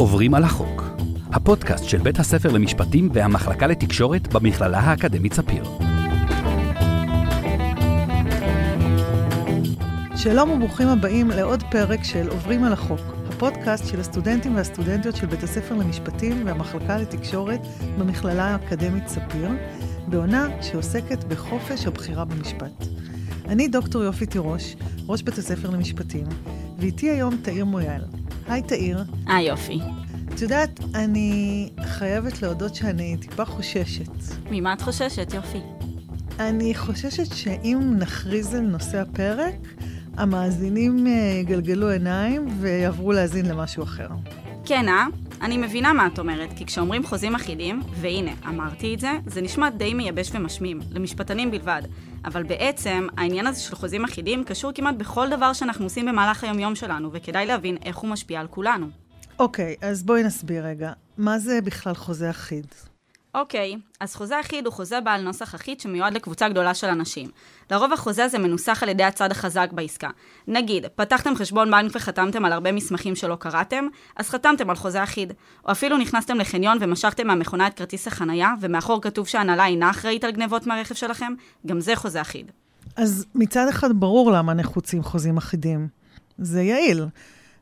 עוברים על החוק, הפודקאסט של בית הספר למשפטים והמחלקה לתקשורת במכללה האקדמית ספיר. שלום וברוכים הבאים לעוד פרק של עוברים על החוק, הפודקאסט של הסטודנטים והסטודנטיות של בית הספר למשפטים והמחלקה לתקשורת במכללה האקדמית ספיר, בעונה שעוסקת בחופש הבחירה במשפט. אני דוקטור יופי תירוש, ראש בית הספר למשפטים, ואיתי היום תאיר מויאל. היי תאיר. היי יופי. את יודעת, אני חייבת להודות שאני טיפה חוששת. ממה את חוששת, יופי? אני חוששת שאם נכריז על נושא הפרק, המאזינים אה, יגלגלו עיניים ויעברו להאזין למשהו אחר. כן, אה? אני מבינה מה את אומרת, כי כשאומרים חוזים אחידים, והנה, אמרתי את זה, זה נשמע די מייבש ומשמים, למשפטנים בלבד. אבל בעצם, העניין הזה של חוזים אחידים קשור כמעט בכל דבר שאנחנו עושים במהלך היומיום שלנו, וכדאי להבין איך הוא משפיע על כולנו. אוקיי, אז בואי נסביר רגע. מה זה בכלל חוזה אחיד? אוקיי, אז חוזה אחיד הוא חוזה בעל נוסח אחיד שמיועד לקבוצה גדולה של אנשים. לרוב החוזה הזה מנוסח על ידי הצד החזק בעסקה. נגיד, פתחתם חשבון בנק וחתמתם על הרבה מסמכים שלא קראתם, אז חתמתם על חוזה אחיד. או אפילו נכנסתם לחניון ומשכתם מהמכונה את כרטיס החנייה, ומאחור כתוב שההנהלה אינה אחראית על גנבות מהרכב שלכם, גם זה חוזה אחיד. אז מצד אחד ברור למה נחוצים חוזים אחידים. זה יעיל.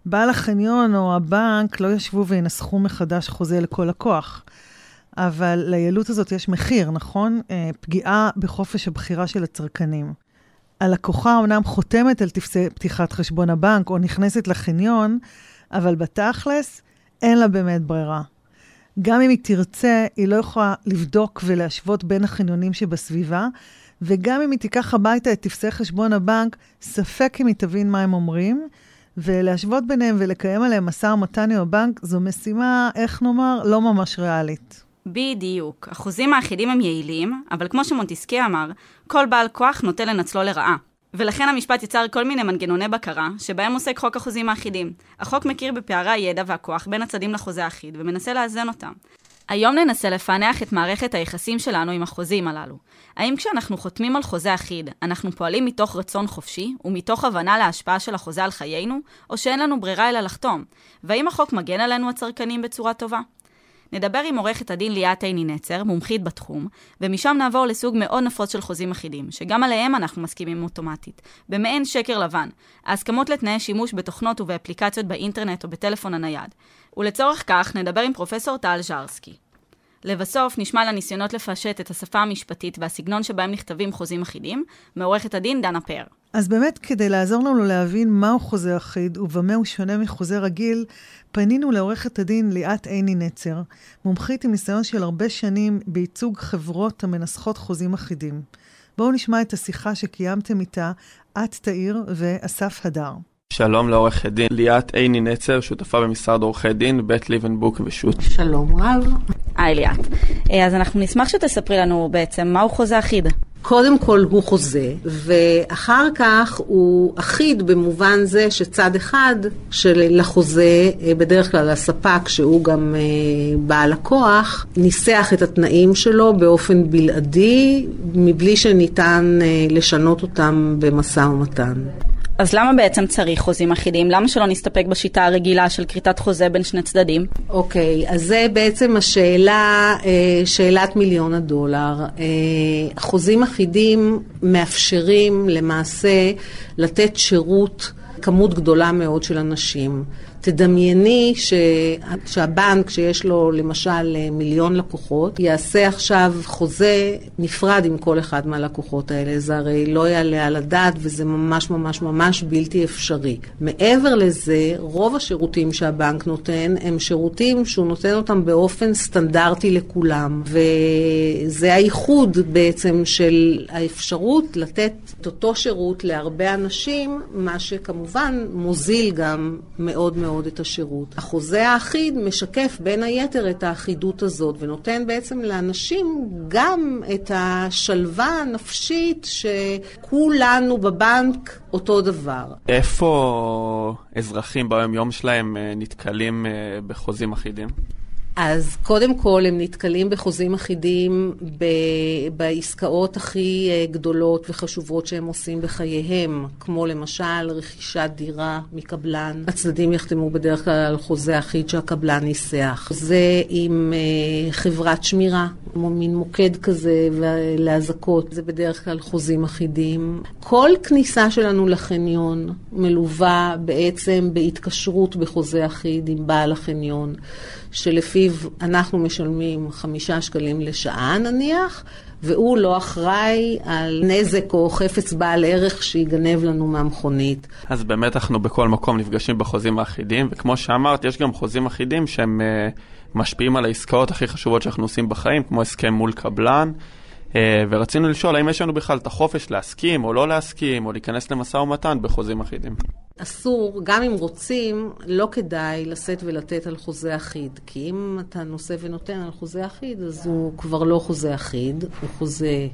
בעל החניון או הבנק לא ישבו וינסחו מחדש חוזה לכל לקוח. אבל ליעילות הזאת יש מחיר, נכון? אה, פגיעה בחופש הבחירה של הצרכנים. הלקוחה אומנם חותמת על טפסי פתיחת חשבון הבנק או נכנסת לחניון, אבל בתכלס אין לה באמת ברירה. גם אם היא תרצה, היא לא יכולה לבדוק ולהשוות בין החניונים שבסביבה, וגם אם היא תיקח הביתה את טפסי חשבון הבנק, ספק אם היא תבין מה הם אומרים, ולהשוות ביניהם ולקיים עליהם משא ומתן עם הבנק, זו משימה, איך נאמר, לא ממש ריאלית. בדיוק. החוזים האחידים הם יעילים, אבל כמו שמונטיסקי אמר, כל בעל כוח נוטה לנצלו לרעה. ולכן המשפט יצר כל מיני מנגנוני בקרה, שבהם עוסק חוק החוזים האחידים. החוק מכיר בפערי הידע והכוח בין הצדדים לחוזה האחיד, ומנסה לאזן אותם. היום ננסה לפענח את מערכת היחסים שלנו עם החוזים הללו. האם כשאנחנו חותמים על חוזה אחיד, אנחנו פועלים מתוך רצון חופשי, ומתוך הבנה להשפעה של החוזה על חיינו, או שאין לנו ברירה אלא לחתום? והאם החוק מגן עלינו הצרכנים בצורה טובה? נדבר עם עורכת הדין ליאת עיני נצר, מומחית בתחום, ומשם נעבור לסוג מאוד נפוץ של חוזים אחידים, שגם עליהם אנחנו מסכימים אוטומטית, במעין שקר לבן, ההסכמות לתנאי שימוש בתוכנות ובאפליקציות באינטרנט או בטלפון הנייד. ולצורך כך נדבר עם פרופסור טל ז'רסקי. לבסוף, נשמע לניסיונות לפשט את השפה המשפטית והסגנון שבהם נכתבים חוזים אחידים, מעורכת הדין דנה פאר. אז באמת, כדי לעזור לנו להבין מהו חוזה אחיד ובמה הוא שונה מחוזה רגיל, פנינו לעורכת הדין ליאת עיני נצר, מומחית עם ניסיון של הרבה שנים בייצוג חברות המנסחות חוזים אחידים. בואו נשמע את השיחה שקיימתם איתה, את תאיר ואסף הדר. שלום לעורכת דין ליאת עיני נצר, שותפה במשרד עורכי דין, בית ליבנבוק ושות'. שלום רב. היי ליאת. אה, אז אנחנו נשמח שתספרי לנו בעצם מהו חוזה אחיד. קודם כל הוא חוזה, ואחר כך הוא אחיד במובן זה שצד אחד של לחוזה, אה, בדרך כלל הספק, שהוא גם אה, בעל הכוח, ניסח את התנאים שלו באופן בלעדי, מבלי שניתן לשנות אותם במשא ומתן. אז למה בעצם צריך חוזים אחידים? למה שלא נסתפק בשיטה הרגילה של כריתת חוזה בין שני צדדים? אוקיי, okay, אז זה בעצם השאלה, אה, שאלת מיליון הדולר. אה, חוזים אחידים מאפשרים למעשה לתת שירות כמות גדולה מאוד של אנשים. תדמייני ש... שהבנק, שיש לו למשל מיליון לקוחות, יעשה עכשיו חוזה נפרד עם כל אחד מהלקוחות האלה. זה הרי לא יעלה על הדעת וזה ממש ממש ממש בלתי אפשרי. מעבר לזה, רוב השירותים שהבנק נותן הם שירותים שהוא נותן אותם באופן סטנדרטי לכולם. וזה הייחוד בעצם של האפשרות לתת את אותו שירות להרבה אנשים, מה שכמובן מוזיל גם מאוד מאוד. מאוד את השירות. החוזה האחיד משקף בין היתר את האחידות הזאת, ונותן בעצם לאנשים גם את השלווה הנפשית שכולנו בבנק אותו דבר. איפה אזרחים ביום יום שלהם אה, נתקלים אה, בחוזים אחידים? אז קודם כל הם נתקלים בחוזים אחידים ב- בעסקאות הכי אה, גדולות וחשובות שהם עושים בחייהם, כמו למשל רכישת דירה מקבלן. הצדדים יחתמו בדרך כלל על חוזה אחיד שהקבלן ניסח. זה עם אה, חברת שמירה, כמו מין מוקד כזה לאזעקות, זה בדרך כלל חוזים אחידים. כל כניסה שלנו לחניון מלווה בעצם בהתקשרות בחוזה אחיד עם בעל החניון. שלפיו אנחנו משלמים חמישה שקלים לשעה נניח, והוא לא אחראי על נזק או חפץ בעל ערך שיגנב לנו מהמכונית. אז באמת אנחנו בכל מקום נפגשים בחוזים האחידים, וכמו שאמרת, יש גם חוזים אחידים שהם uh, משפיעים על העסקאות הכי חשובות שאנחנו עושים בחיים, כמו הסכם מול קבלן. Uh, ורצינו לשאול האם יש לנו בכלל את החופש להסכים או לא להסכים, או להיכנס למשא ומתן בחוזים אחידים. אסור, גם אם רוצים, לא כדאי לשאת ולתת על חוזה אחיד. כי אם אתה נושא ונותן על חוזה אחיד, אז הוא כבר לא חוזה אחיד, הוא חוזה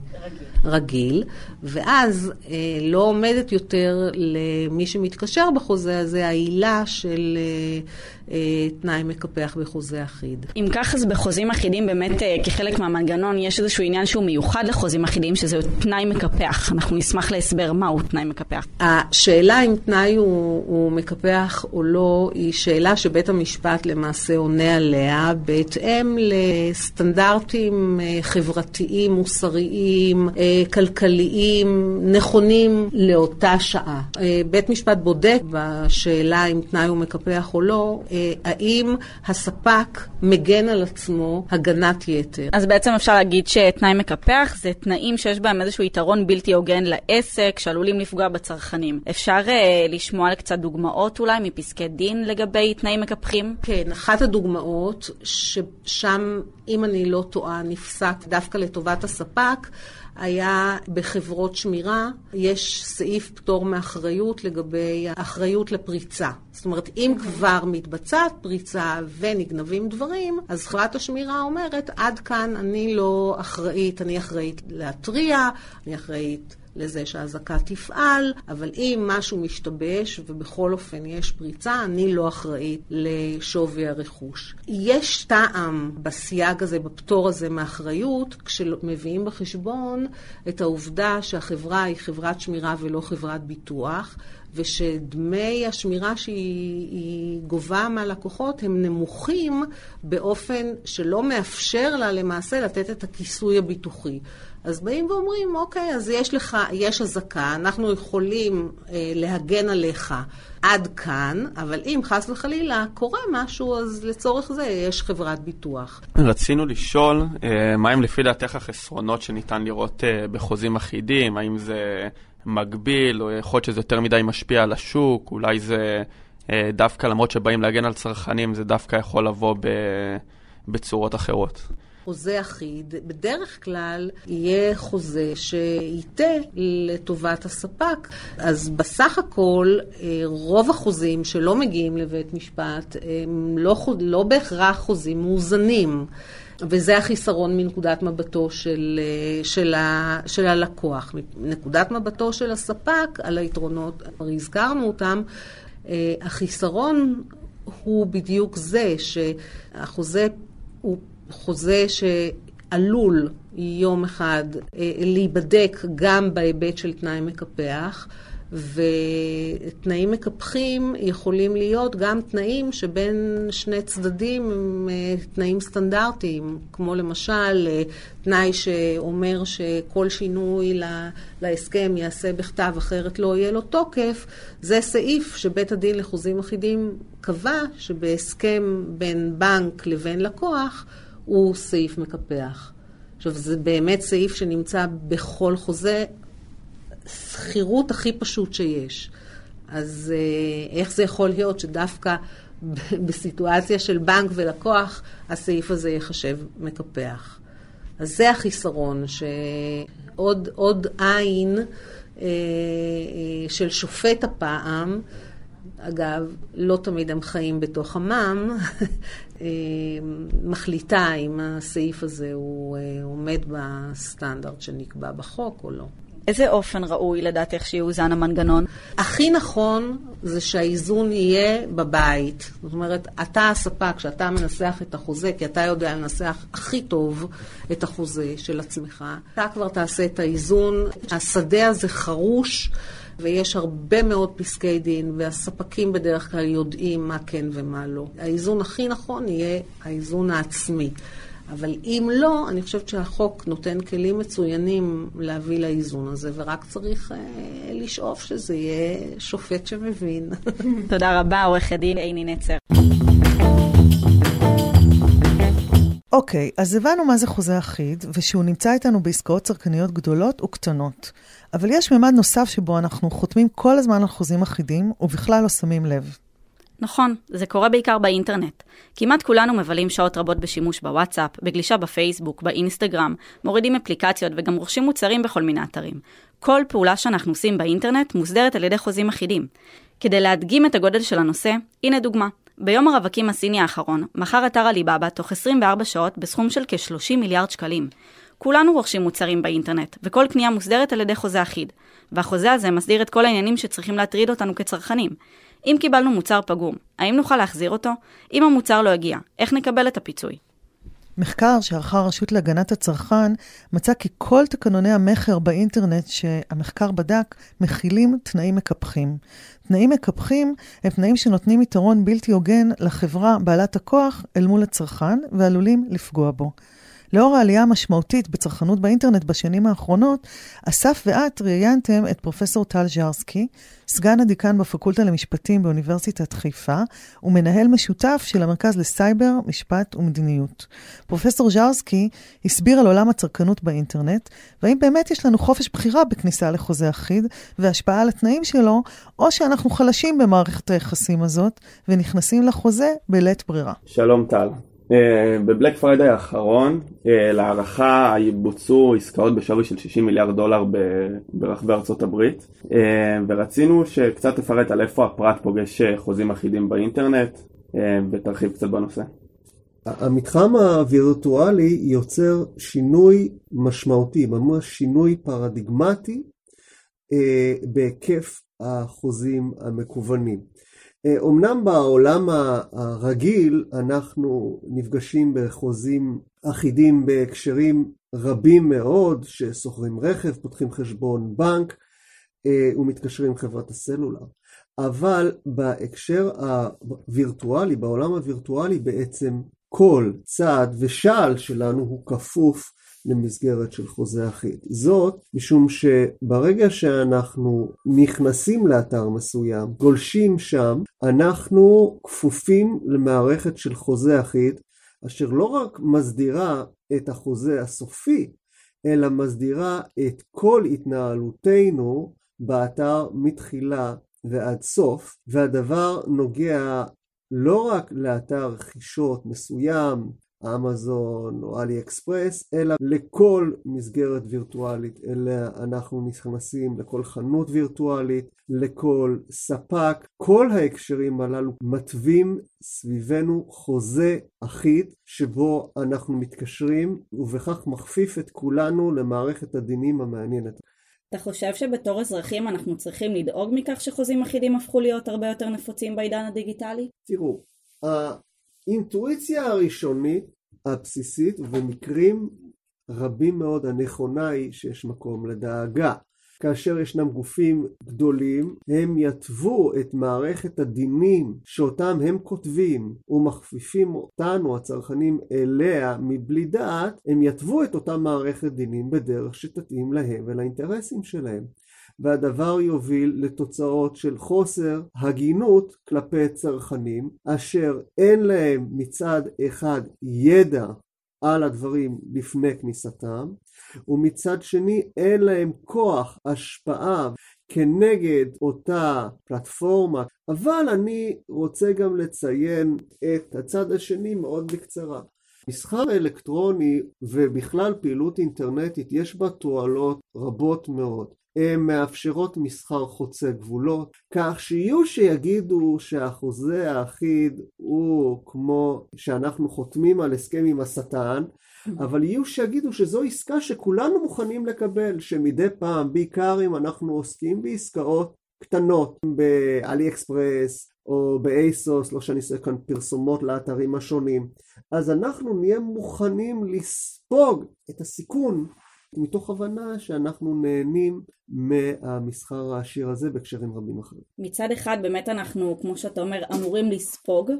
רגיל. רגיל ואז אה, לא עומדת יותר למי שמתקשר בחוזה הזה העילה של אה, אה, תנאי מקפח בחוזה אחיד. אם כך, אז בחוזים אחידים באמת אה, כחלק מהמנגנון יש איזשהו עניין שהוא מיוחד לחוזים אחידים, שזה תנאי מקפח. אנחנו נשמח להסבר מהו תנאי מקפח. השאלה אם תנאי הוא... הוא, מקפח או לא, היא שאלה שבית המשפט למעשה עונה עליה בהתאם לסטנדרטים אה, חברתיים, מוסריים, אה, כלכליים, נכונים לאותה שעה. אה, בית משפט בודק בשאלה אם תנאי הוא מקפח או לא, האם הספק מגן על עצמו הגנת יתר. אז בעצם אפשר להגיד שתנאי מקפח זה תנאים שיש בהם איזשהו יתרון בלתי הוגן לעסק, שעלולים לפגוע בצרכנים. אפשר לשמוע לשמוע על קצת דוגמאות אולי מפסקי דין לגבי תנאים מקפחים? כן, אחת הדוגמאות ששם, אם אני לא טועה, נפסק דווקא לטובת הספק, היה בחברות שמירה, יש סעיף פטור מאחריות לגבי האחריות לפריצה. זאת אומרת, אם כבר מתבצעת פריצה ונגנבים דברים, אז חברת השמירה אומרת, עד כאן אני לא אחראית, אני אחראית להתריע, אני אחראית... לזה שהאזעקה תפעל, אבל אם משהו משתבש ובכל אופן יש פריצה, אני לא אחראית לשווי הרכוש. יש טעם בסייג הזה, בפטור הזה מאחריות, כשמביאים בחשבון את העובדה שהחברה היא חברת שמירה ולא חברת ביטוח, ושדמי השמירה שהיא גובה מהלקוחות הם נמוכים באופן שלא מאפשר לה למעשה לתת את הכיסוי הביטוחי. אז באים ואומרים, אוקיי, אז יש לך, יש אזעקה, אנחנו יכולים אה, להגן עליך עד כאן, אבל אם חס וחלילה קורה משהו, אז לצורך זה יש חברת ביטוח. רצינו לשאול, אה, מהם לפי דעתך החסרונות שניתן לראות אה, בחוזים אחידים? האם זה מגביל, או יכול להיות שזה יותר מדי משפיע על השוק? אולי זה אה, דווקא, למרות שבאים להגן על צרכנים, זה דווקא יכול לבוא ב, בצורות אחרות. חוזה אחיד, בדרך כלל יהיה חוזה שייטה לטובת הספק. אז בסך הכל, אה, רוב החוזים שלא מגיעים לבית משפט הם לא, לא בהכרח חוזים מאוזנים. וזה החיסרון מנקודת מבטו של, אה, של, ה, של הלקוח. מנקודת מבטו של הספק, על היתרונות, כבר הזכרנו אותם, אה, החיסרון הוא בדיוק זה שהחוזה הוא חוזה שעלול יום אחד אה, להיבדק גם בהיבט של תנאי מקפח. ותנאים מקפחים יכולים להיות גם תנאים שבין שני צדדים הם אה, תנאים סטנדרטיים, כמו למשל אה, תנאי שאומר שכל שינוי להסכם ייעשה בכתב, אחרת לא יהיה לו תוקף, זה סעיף שבית הדין לחוזים אחידים קבע שבהסכם בין בנק לבין לקוח הוא סעיף מקפח. עכשיו, זה באמת סעיף שנמצא בכל חוזה, שכירות הכי פשוט שיש. אז אה, איך זה יכול להיות שדווקא בסיטואציה של בנק ולקוח, הסעיף הזה ייחשב מקפח? אז זה החיסרון, שעוד עין אה, אה, של שופט הפעם, אגב, לא תמיד הם חיים בתוך עמם, מחליטה אם הסעיף הזה הוא עומד בסטנדרט שנקבע בחוק או לא. איזה אופן ראוי לדעתך שיאוזן המנגנון? הכי נכון זה שהאיזון יהיה בבית. זאת אומרת, אתה הספק, כשאתה מנסח את החוזה, כי אתה יודע לנסח הכי טוב את החוזה של עצמך, אתה כבר תעשה את האיזון. השדה הזה חרוש. ויש הרבה מאוד פסקי דין, והספקים בדרך כלל יודעים מה כן ומה לא. האיזון הכי נכון יהיה האיזון העצמי. אבל אם לא, אני חושבת שהחוק נותן כלים מצוינים להביא לאיזון הזה, ורק צריך אה, לשאוף שזה יהיה שופט שמבין. תודה רבה, עורכת דין עיני נצר. אוקיי, okay, אז הבנו מה זה חוזה אחיד, ושהוא נמצא איתנו בעסקאות צרכניות גדולות וקטנות. אבל יש ממד נוסף שבו אנחנו חותמים כל הזמן על חוזים אחידים, ובכלל לא שמים לב. נכון, זה קורה בעיקר באינטרנט. כמעט כולנו מבלים שעות רבות בשימוש בוואטסאפ, בגלישה בפייסבוק, באינסטגרם, מורידים אפליקציות וגם רוכשים מוצרים בכל מיני אתרים. כל פעולה שאנחנו עושים באינטרנט מוסדרת על ידי חוזים אחידים. כדי להדגים את הגודל של הנושא, הנה דוגמה. ביום הרווקים הסיני האחרון, מכר אתר עליבאבא תוך 24 שעות בסכום של כ-30 מיליארד שקלים. כולנו רוכשים מוצרים באינטרנט, וכל קנייה מוסדרת על ידי חוזה אחיד. והחוזה הזה מסדיר את כל העניינים שצריכים להטריד אותנו כצרכנים. אם קיבלנו מוצר פגום, האם נוכל להחזיר אותו? אם המוצר לא הגיע, איך נקבל את הפיצוי? מחקר שערכה הרשות להגנת הצרכן מצא כי כל תקנוני המכר באינטרנט שהמחקר בדק מכילים תנאים מקפחים. תנאים מקפחים הם תנאים שנותנים יתרון בלתי הוגן לחברה בעלת הכוח אל מול הצרכן ועלולים לפגוע בו. לאור העלייה המשמעותית בצרכנות באינטרנט בשנים האחרונות, אסף ואת ראיינתם את פרופסור טל ז'רסקי, סגן הדיקן בפקולטה למשפטים באוניברסיטת חיפה, ומנהל משותף של המרכז לסייבר, משפט ומדיניות. פרופסור ז'רסקי הסביר על עולם הצרכנות באינטרנט, והאם באמת יש לנו חופש בחירה בכניסה לחוזה אחיד, והשפעה על התנאים שלו, או שאנחנו חלשים במערכת היחסים הזאת, ונכנסים לחוזה בלית ברירה. שלום טל. אה, ב Black Friday האחרון אה, להערכה בוצעו עסקאות בשווי של 60 מיליארד דולר ברחבי ארצות הברית אה, ורצינו שקצת תפרט על איפה הפרט פוגש חוזים אחידים באינטרנט ותרחיב קצת בנושא. המתחם הווירטואלי יוצר שינוי משמעותי, ממש שינוי פרדיגמטי בהיקף החוזים המקוונים. אומנם אה, בעולם הרגיל אנחנו נפגשים בחוזים אחידים בהקשרים רבים מאוד, ששוכרים רכב, פותחים חשבון בנק אה, ומתקשרים עם חברת הסלולר. אבל בהקשר הווירטואלי, בעולם הווירטואלי בעצם כל צעד ושעל שלנו הוא כפוף למסגרת של חוזה אחיד. זאת משום שברגע שאנחנו נכנסים לאתר מסוים, גולשים שם, אנחנו כפופים למערכת של חוזה אחיד, אשר לא רק מסדירה את החוזה הסופי, אלא מסדירה את כל התנהלותנו באתר מתחילה ועד סוף, והדבר נוגע לא רק לאתר רכישות מסוים אמזון או אלי אקספרס, אלא לכל מסגרת וירטואלית אליה אנחנו נכנסים, לכל חנות וירטואלית, לכל ספק. כל ההקשרים הללו מתווים סביבנו חוזה אחיד שבו אנחנו מתקשרים ובכך מכפיף את כולנו למערכת הדינים המעניינת. אתה חושב שבתור אזרחים אנחנו צריכים לדאוג מכך שחוזים אחידים הפכו להיות הרבה יותר נפוצים בעידן הדיגיטלי? תראו, האינטואיציה הראשונית הבסיסית ובמקרים רבים מאוד הנכונה היא שיש מקום לדאגה. כאשר ישנם גופים גדולים, הם יתוו את מערכת הדינים שאותם הם כותבים ומכפיפים אותנו הצרכנים אליה מבלי דעת, הם יתוו את אותה מערכת דינים בדרך שתתאים להם ולאינטרסים שלהם. והדבר יוביל לתוצאות של חוסר הגינות כלפי צרכנים אשר אין להם מצד אחד ידע על הדברים לפני כניסתם ומצד שני אין להם כוח השפעה כנגד אותה פלטפורמה. אבל אני רוצה גם לציין את הצד השני מאוד בקצרה. מסחר אלקטרוני ובכלל פעילות אינטרנטית יש בה תועלות רבות מאוד מאפשרות מסחר חוצה גבולות, כך שיהיו שיגידו שהחוזה האחיד הוא כמו שאנחנו חותמים על הסכם עם השטן, אבל יהיו שיגידו שזו עסקה שכולנו מוכנים לקבל, שמדי פעם, בעיקר אם אנחנו עוסקים בעסקאות קטנות באלי אקספרס או באייסוס, לא שאני עושה כאן פרסומות לאתרים השונים, אז אנחנו נהיה מוכנים לספוג את הסיכון מתוך הבנה שאנחנו נהנים מהמסחר העשיר הזה בהקשרים רבים אחרים. מצד אחד באמת אנחנו, כמו שאתה אומר, אמורים לספוג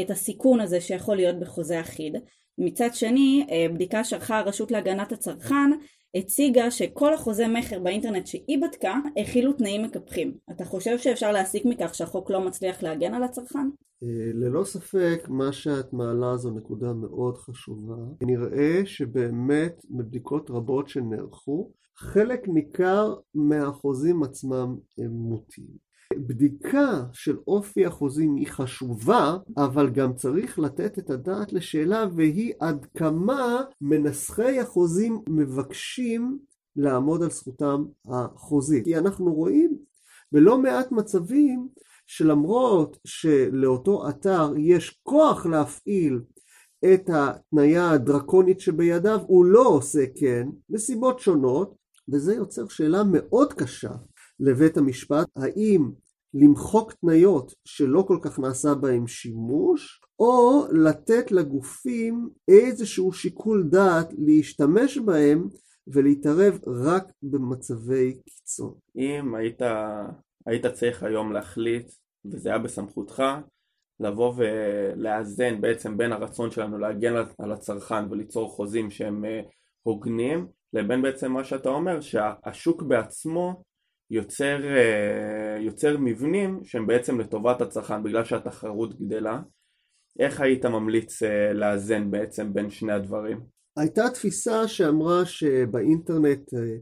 את הסיכון הזה שיכול להיות בחוזה אחיד. מצד שני, אה, בדיקה שערכה הרשות להגנת הצרכן הציגה שכל החוזה מכר באינטרנט שהיא בדקה הכילו תנאים מקפחים. אתה חושב שאפשר להסיק מכך שהחוק לא מצליח להגן על הצרכן? אה, ללא ספק, מה שאת מעלה זו נקודה מאוד חשובה. נראה שבאמת מבדיקות רבות שנערכו, חלק ניכר מהחוזים עצמם הם מוטים. בדיקה של אופי החוזים היא חשובה, אבל גם צריך לתת את הדעת לשאלה והיא עד כמה מנסחי החוזים מבקשים לעמוד על זכותם החוזית. כי אנחנו רואים בלא מעט מצבים שלמרות שלאותו אתר יש כוח להפעיל את התניה הדרקונית שבידיו, הוא לא עושה כן, מסיבות שונות, וזה יוצר שאלה מאוד קשה לבית המשפט, האם למחוק תניות שלא כל כך נעשה בהם שימוש, או לתת לגופים איזשהו שיקול דעת להשתמש בהם ולהתערב רק במצבי קיצון. אם היית, היית צריך היום להחליט, וזה היה בסמכותך, לבוא ולאזן בעצם בין הרצון שלנו להגן על הצרכן וליצור חוזים שהם אה, הוגנים, לבין בעצם מה שאתה אומר, שהשוק בעצמו יוצר, אה, יוצר מבנים שהם בעצם לטובת הצרכן בגלל שהתחרות גדלה. איך היית ממליץ אה, לאזן בעצם בין שני הדברים? הייתה תפיסה שאמרה שבאינטרנט אה,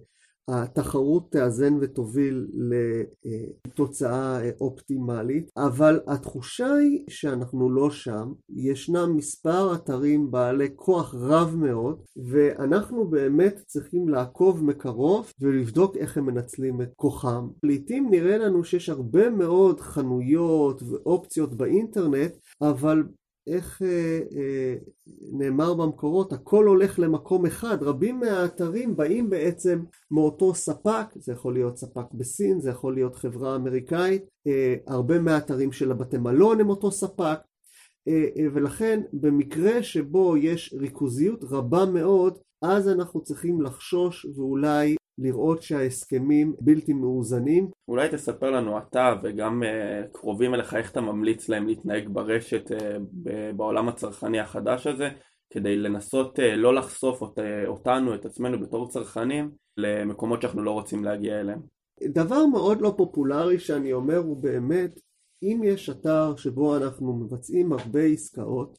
התחרות תאזן ותוביל לתוצאה אופטימלית, אבל התחושה היא שאנחנו לא שם. ישנם מספר אתרים בעלי כוח רב מאוד, ואנחנו באמת צריכים לעקוב מקרוב ולבדוק איך הם מנצלים את כוחם. לעתים נראה לנו שיש הרבה מאוד חנויות ואופציות באינטרנט, אבל איך אה, אה, נאמר במקורות, הכל הולך למקום אחד. רבים מהאתרים באים בעצם מאותו ספק, זה יכול להיות ספק בסין, זה יכול להיות חברה אמריקאית, אה, הרבה מהאתרים של הבתי מלון הם אותו ספק, אה, אה, ולכן במקרה שבו יש ריכוזיות רבה מאוד, אז אנחנו צריכים לחשוש ואולי לראות שההסכמים בלתי מאוזנים. אולי תספר לנו אתה וגם uh, קרובים אליך איך אתה ממליץ להם להתנהג ברשת uh, בעולם הצרכני החדש הזה כדי לנסות uh, לא לחשוף אות, uh, אותנו, את עצמנו בתור צרכנים למקומות שאנחנו לא רוצים להגיע אליהם. דבר מאוד לא פופולרי שאני אומר הוא באמת אם יש אתר שבו אנחנו מבצעים הרבה עסקאות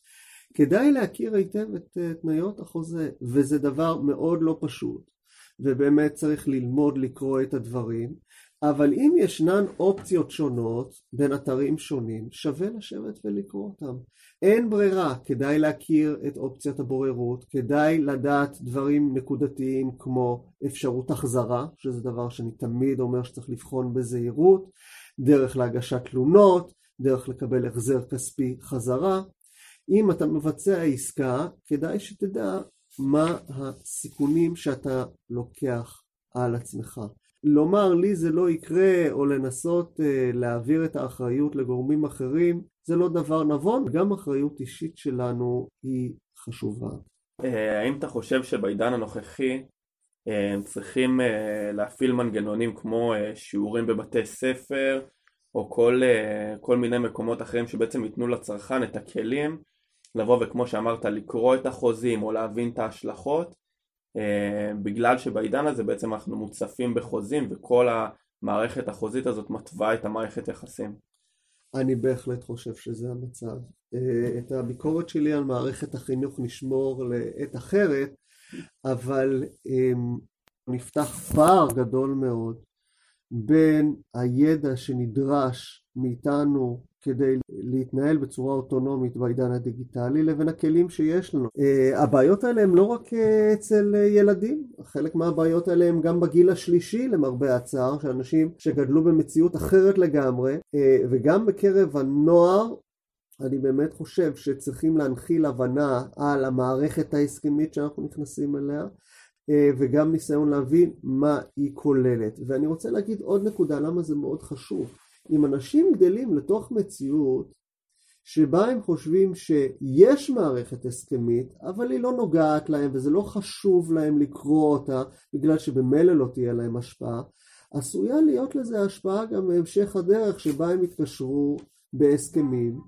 כדאי להכיר היטב את תניות החוזה וזה דבר מאוד לא פשוט ובאמת צריך ללמוד לקרוא את הדברים, אבל אם ישנן אופציות שונות בין אתרים שונים, שווה לשבת ולקרוא אותם. אין ברירה, כדאי להכיר את אופציית הבוררות, כדאי לדעת דברים נקודתיים כמו אפשרות החזרה, שזה דבר שאני תמיד אומר שצריך לבחון בזהירות, דרך להגשת תלונות, דרך לקבל החזר כספי חזרה. אם אתה מבצע עסקה, כדאי שתדע מה הסיכונים שאתה לוקח על עצמך. לומר לי זה לא יקרה או לנסות uh, להעביר את האחריות לגורמים אחרים זה לא דבר נבון, גם אחריות אישית שלנו היא חשובה. אה, האם אתה חושב שבעידן הנוכחי אה, הם צריכים להפעיל מנגנונים כמו שיעורים בבתי ספר או כל, כל מיני מקומות אחרים שבעצם ייתנו לצרכן את הכלים לבוא וכמו שאמרת לקרוא את החוזים או להבין את ההשלכות אה, בגלל שבעידן הזה בעצם אנחנו מוצפים בחוזים וכל המערכת החוזית הזאת מתווה את המערכת יחסים. אני בהחלט חושב שזה המצב. אה, את הביקורת שלי על מערכת החינוך נשמור לעת אחרת, אבל אה, נפתח פער גדול מאוד בין הידע שנדרש מאיתנו כדי להתנהל בצורה אוטונומית בעידן הדיגיטלי לבין הכלים שיש לנו. Uh, הבעיות האלה הן לא רק uh, אצל uh, ילדים, חלק מהבעיות האלה הן גם בגיל השלישי למרבה הצער, שאנשים שגדלו במציאות אחרת לגמרי, וגם בקרב הנוער אני באמת חושב שצריכים להנחיל הבנה על המערכת ההסכמית שאנחנו נכנסים אליה, אה, וגם ניסיון להבין מה היא כוללת. ואני רוצה להגיד עוד נקודה, למה זה מאוד חשוב. אם אנשים גדלים לתוך מציאות שבה הם חושבים שיש מערכת הסכמית, אבל היא לא נוגעת להם וזה לא חשוב להם לקרוא אותה בגלל שבמילא לא תהיה להם השפעה, עשויה להיות לזה השפעה גם בהמשך הדרך שבה הם יתקשרו בהסכמים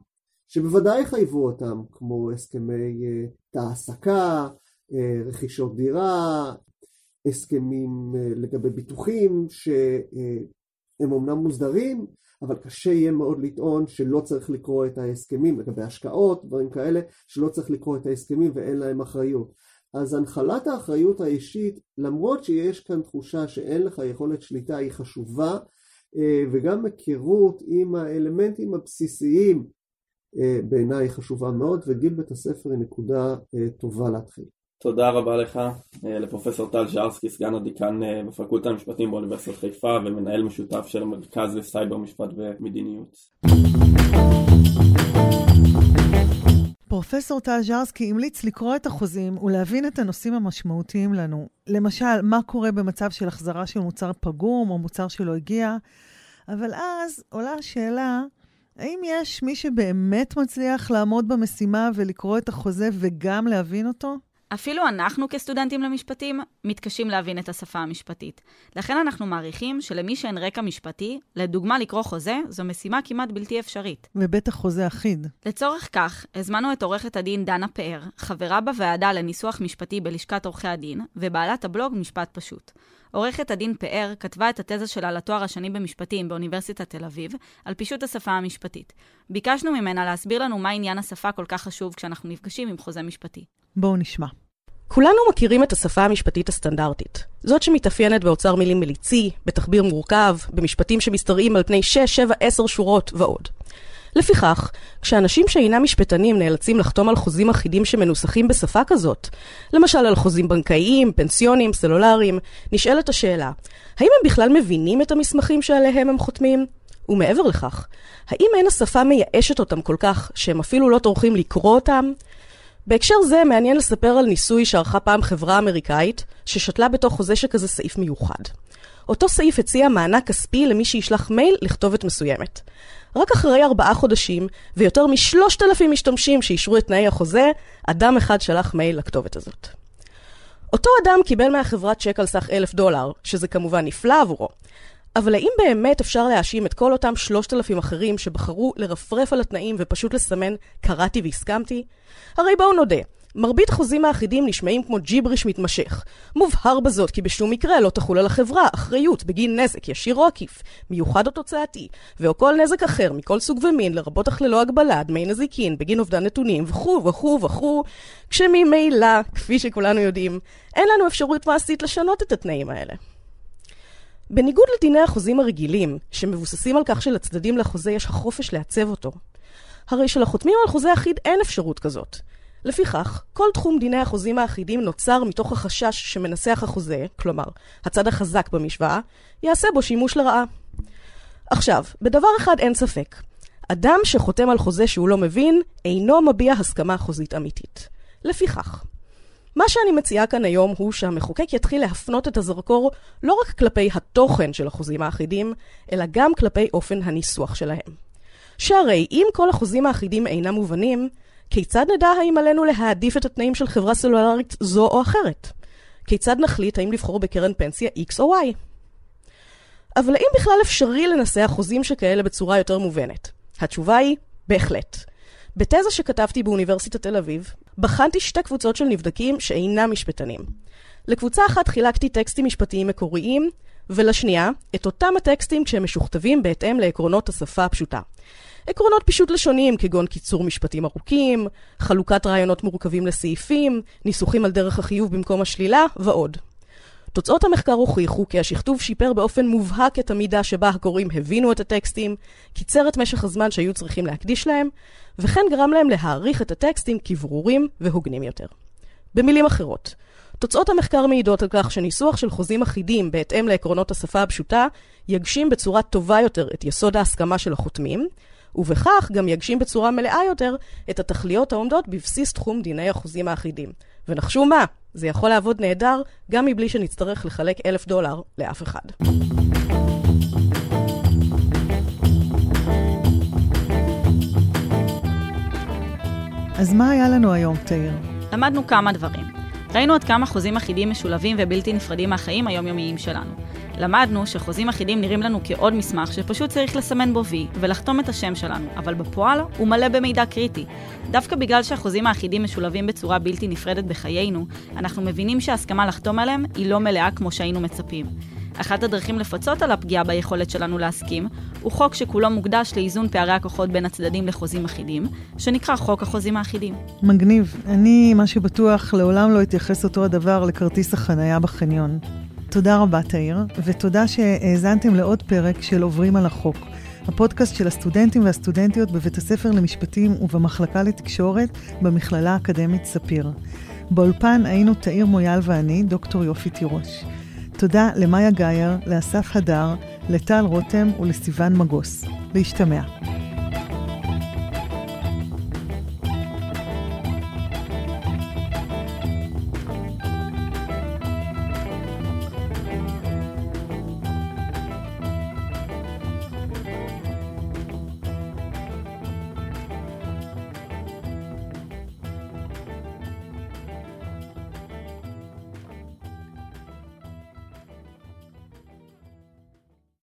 שבוודאי יחייבו אותם, כמו הסכמי uh, תעסקה, uh, רכישות דירה, הסכמים uh, לגבי ביטוחים שהם אומנם מוסדרים, אבל קשה יהיה מאוד לטעון שלא צריך לקרוא את ההסכמים לגבי השקעות, דברים כאלה, שלא צריך לקרוא את ההסכמים ואין להם אחריות. אז הנחלת האחריות האישית, למרות שיש כאן תחושה שאין לך יכולת שליטה, היא חשובה, וגם היכרות עם האלמנטים הבסיסיים אה, בעיניי חשובה מאוד, וגיל בית הספר היא נקודה אה, טובה להתחיל. תודה רבה לך, אה, לפרופסור טל ז'רסקי, סגן הדיקן בפקולטה למשפטים באוניברסיטת חיפה ומנהל משותף של המרכז לסייבר משפט ומדיניות. פרופסור טל ז'רסקי המליץ לקרוא את החוזים ולהבין את הנושאים המשמעותיים לנו. למשל, מה קורה במצב של החזרה של מוצר פגום או מוצר שלא הגיע, אבל אז עולה השאלה, האם יש מי שבאמת מצליח לעמוד במשימה ולקרוא את החוזה וגם להבין אותו? אפילו אנחנו כסטודנטים למשפטים מתקשים להבין את השפה המשפטית. לכן אנחנו מעריכים שלמי שאין רקע משפטי, לדוגמה לקרוא חוזה, זו משימה כמעט בלתי אפשרית. ובטח חוזה אחיד. לצורך כך, הזמנו את עורכת הדין דנה פאר, חברה בוועדה לניסוח משפטי בלשכת עורכי הדין, ובעלת הבלוג משפט פשוט. עורכת הדין פאר כתבה את התזה שלה לתואר השני במשפטים באוניברסיטת תל אביב, על פישוט השפה המשפטית. ביקשנו ממנה להסביר לנו מה עניין השפה כל כך חשוב כשאנחנו נפגשים עם חוזה משפטי. בואו נשמע. כולנו מכירים את השפה המשפטית הסטנדרטית. זאת שמתאפיינת באוצר מילים מליצי, בתחביר מורכב, במשפטים שמשתרעים על פני 6, 7, 10 שורות ועוד. לפיכך, כשאנשים שאינם משפטנים נאלצים לחתום על חוזים אחידים שמנוסחים בשפה כזאת, למשל על חוזים בנקאיים, פנסיונים, סלולריים, נשאלת השאלה, האם הם בכלל מבינים את המסמכים שעליהם הם חותמים? ומעבר לכך, האם אין השפה מייאשת אותם כל כך שהם אפילו לא טורחים לקרוא אותם? בהקשר זה מעניין לספר על ניסוי שערכה פעם חברה אמריקאית, ששתלה בתוך חוזה שכזה סעיף מיוחד. אותו סעיף הציע מענק כספי למי שישלח מייל לכתובת מסוימת. רק אחרי ארבעה חודשים, ויותר משלושת אלפים משתמשים שאישרו את תנאי החוזה, אדם אחד שלח מייל לכתובת הזאת. אותו אדם קיבל מהחברה צ'ק על סך אלף דולר, שזה כמובן נפלא עבורו. אבל האם באמת אפשר להאשים את כל אותם שלושת אלפים אחרים שבחרו לרפרף על התנאים ופשוט לסמן קראתי והסכמתי? הרי בואו נודה, מרבית החוזים האחידים נשמעים כמו ג'יבריש מתמשך. מובהר בזאת כי בשום מקרה לא תחול על החברה אחריות בגין נזק ישיר או עקיף, מיוחד או תוצאתי, ואו כל נזק אחר מכל סוג ומין, לרבות אך ללא הגבלה, דמי נזיקין, בגין אובדן נתונים, וכו' וכו' וכו', כשממילא, כפי שכולנו יודעים, אין לנו אפשרות מעשית לשנות את התנאים האלה. בניגוד לדיני החוזים הרגילים, שמבוססים על כך שלצדדים לחוזה יש החופש לעצב אותו, הרי שלחותמים על חוזה אחיד אין אפשרות כזאת. לפיכך, כל תחום דיני החוזים האחידים נוצר מתוך החשש שמנסח החוזה, כלומר, הצד החזק במשוואה, יעשה בו שימוש לרעה. עכשיו, בדבר אחד אין ספק. אדם שחותם על חוזה שהוא לא מבין, אינו מביע הסכמה חוזית אמיתית. לפיכך, מה שאני מציעה כאן היום הוא שהמחוקק יתחיל להפנות את הזרקור לא רק כלפי התוכן של החוזים האחידים, אלא גם כלפי אופן הניסוח שלהם. שהרי אם כל החוזים האחידים אינם מובנים, כיצד נדע האם עלינו להעדיף את התנאים של חברה סלולרית זו או אחרת? כיצד נחליט האם לבחור בקרן פנסיה X או Y? אבל האם בכלל אפשרי לנסח חוזים שכאלה בצורה יותר מובנת? התשובה היא, בהחלט. בתזה שכתבתי באוניברסיטת תל אביב, בחנתי שתי קבוצות של נבדקים שאינם משפטנים. לקבוצה אחת חילקתי טקסטים משפטיים מקוריים, ולשנייה, את אותם הטקסטים כשהם משוכתבים בהתאם לעקרונות השפה הפשוטה. עקרונות פישוט לשוניים כגון קיצור משפטים ארוכים, חלוקת רעיונות מורכבים לסעיפים, ניסוחים על דרך החיוב במקום השלילה ועוד. תוצאות המחקר הוכיחו כי השכתוב שיפר באופן מובהק את המידה שבה הקוראים הבינו את הטקסטים, קיצר את משך הזמן שהיו צריכים להקדיש להם, וכן גרם להם להעריך את הטקסטים כברורים והוגנים יותר. במילים אחרות, תוצאות המחקר מעידות על כך שניסוח של חוזים אחידים בהתאם לעקרונות השפה הפשוטה יגשים בצורה טובה יותר את יסוד ההסכמה של החותמים, ובכך גם יגשים בצורה מלאה יותר את התכליות העומדות בבסיס תחום דיני החוזים האחידים. ונחשו מה, זה יכול לעבוד נהדר גם מבלי שנצטרך לחלק אלף דולר לאף אחד. אז מה היה לנו היום, תאיר? למדנו כמה דברים. ראינו עד כמה חוזים אחידים משולבים ובלתי נפרדים מהחיים היומיומיים שלנו. למדנו שחוזים אחידים נראים לנו כעוד מסמך שפשוט צריך לסמן בו וי ולחתום את השם שלנו, אבל בפועל הוא מלא במידע קריטי. דווקא בגלל שהחוזים האחידים משולבים בצורה בלתי נפרדת בחיינו, אנחנו מבינים שההסכמה לחתום עליהם היא לא מלאה כמו שהיינו מצפים. אחת הדרכים לפצות על הפגיעה ביכולת שלנו להסכים, הוא חוק שכולו מוקדש לאיזון פערי הכוחות בין הצדדים לחוזים אחידים, שנקרא חוק החוזים האחידים. מגניב. אני, מה שבטוח, לעולם לא אתייחס אותו הדבר לכרטיס החנייה בחניון. תודה רבה, תאיר, ותודה שהאזנתם לעוד פרק של עוברים על החוק. הפודקאסט של הסטודנטים והסטודנטיות בבית הספר למשפטים ובמחלקה לתקשורת במכללה האקדמית ספיר. באולפן היינו תאיר מויאל ואני, דוקטור יופי תירוש. תודה למאיה גאייר, לאסף הדר, לטל רותם ולסיון מגוס. להשתמע.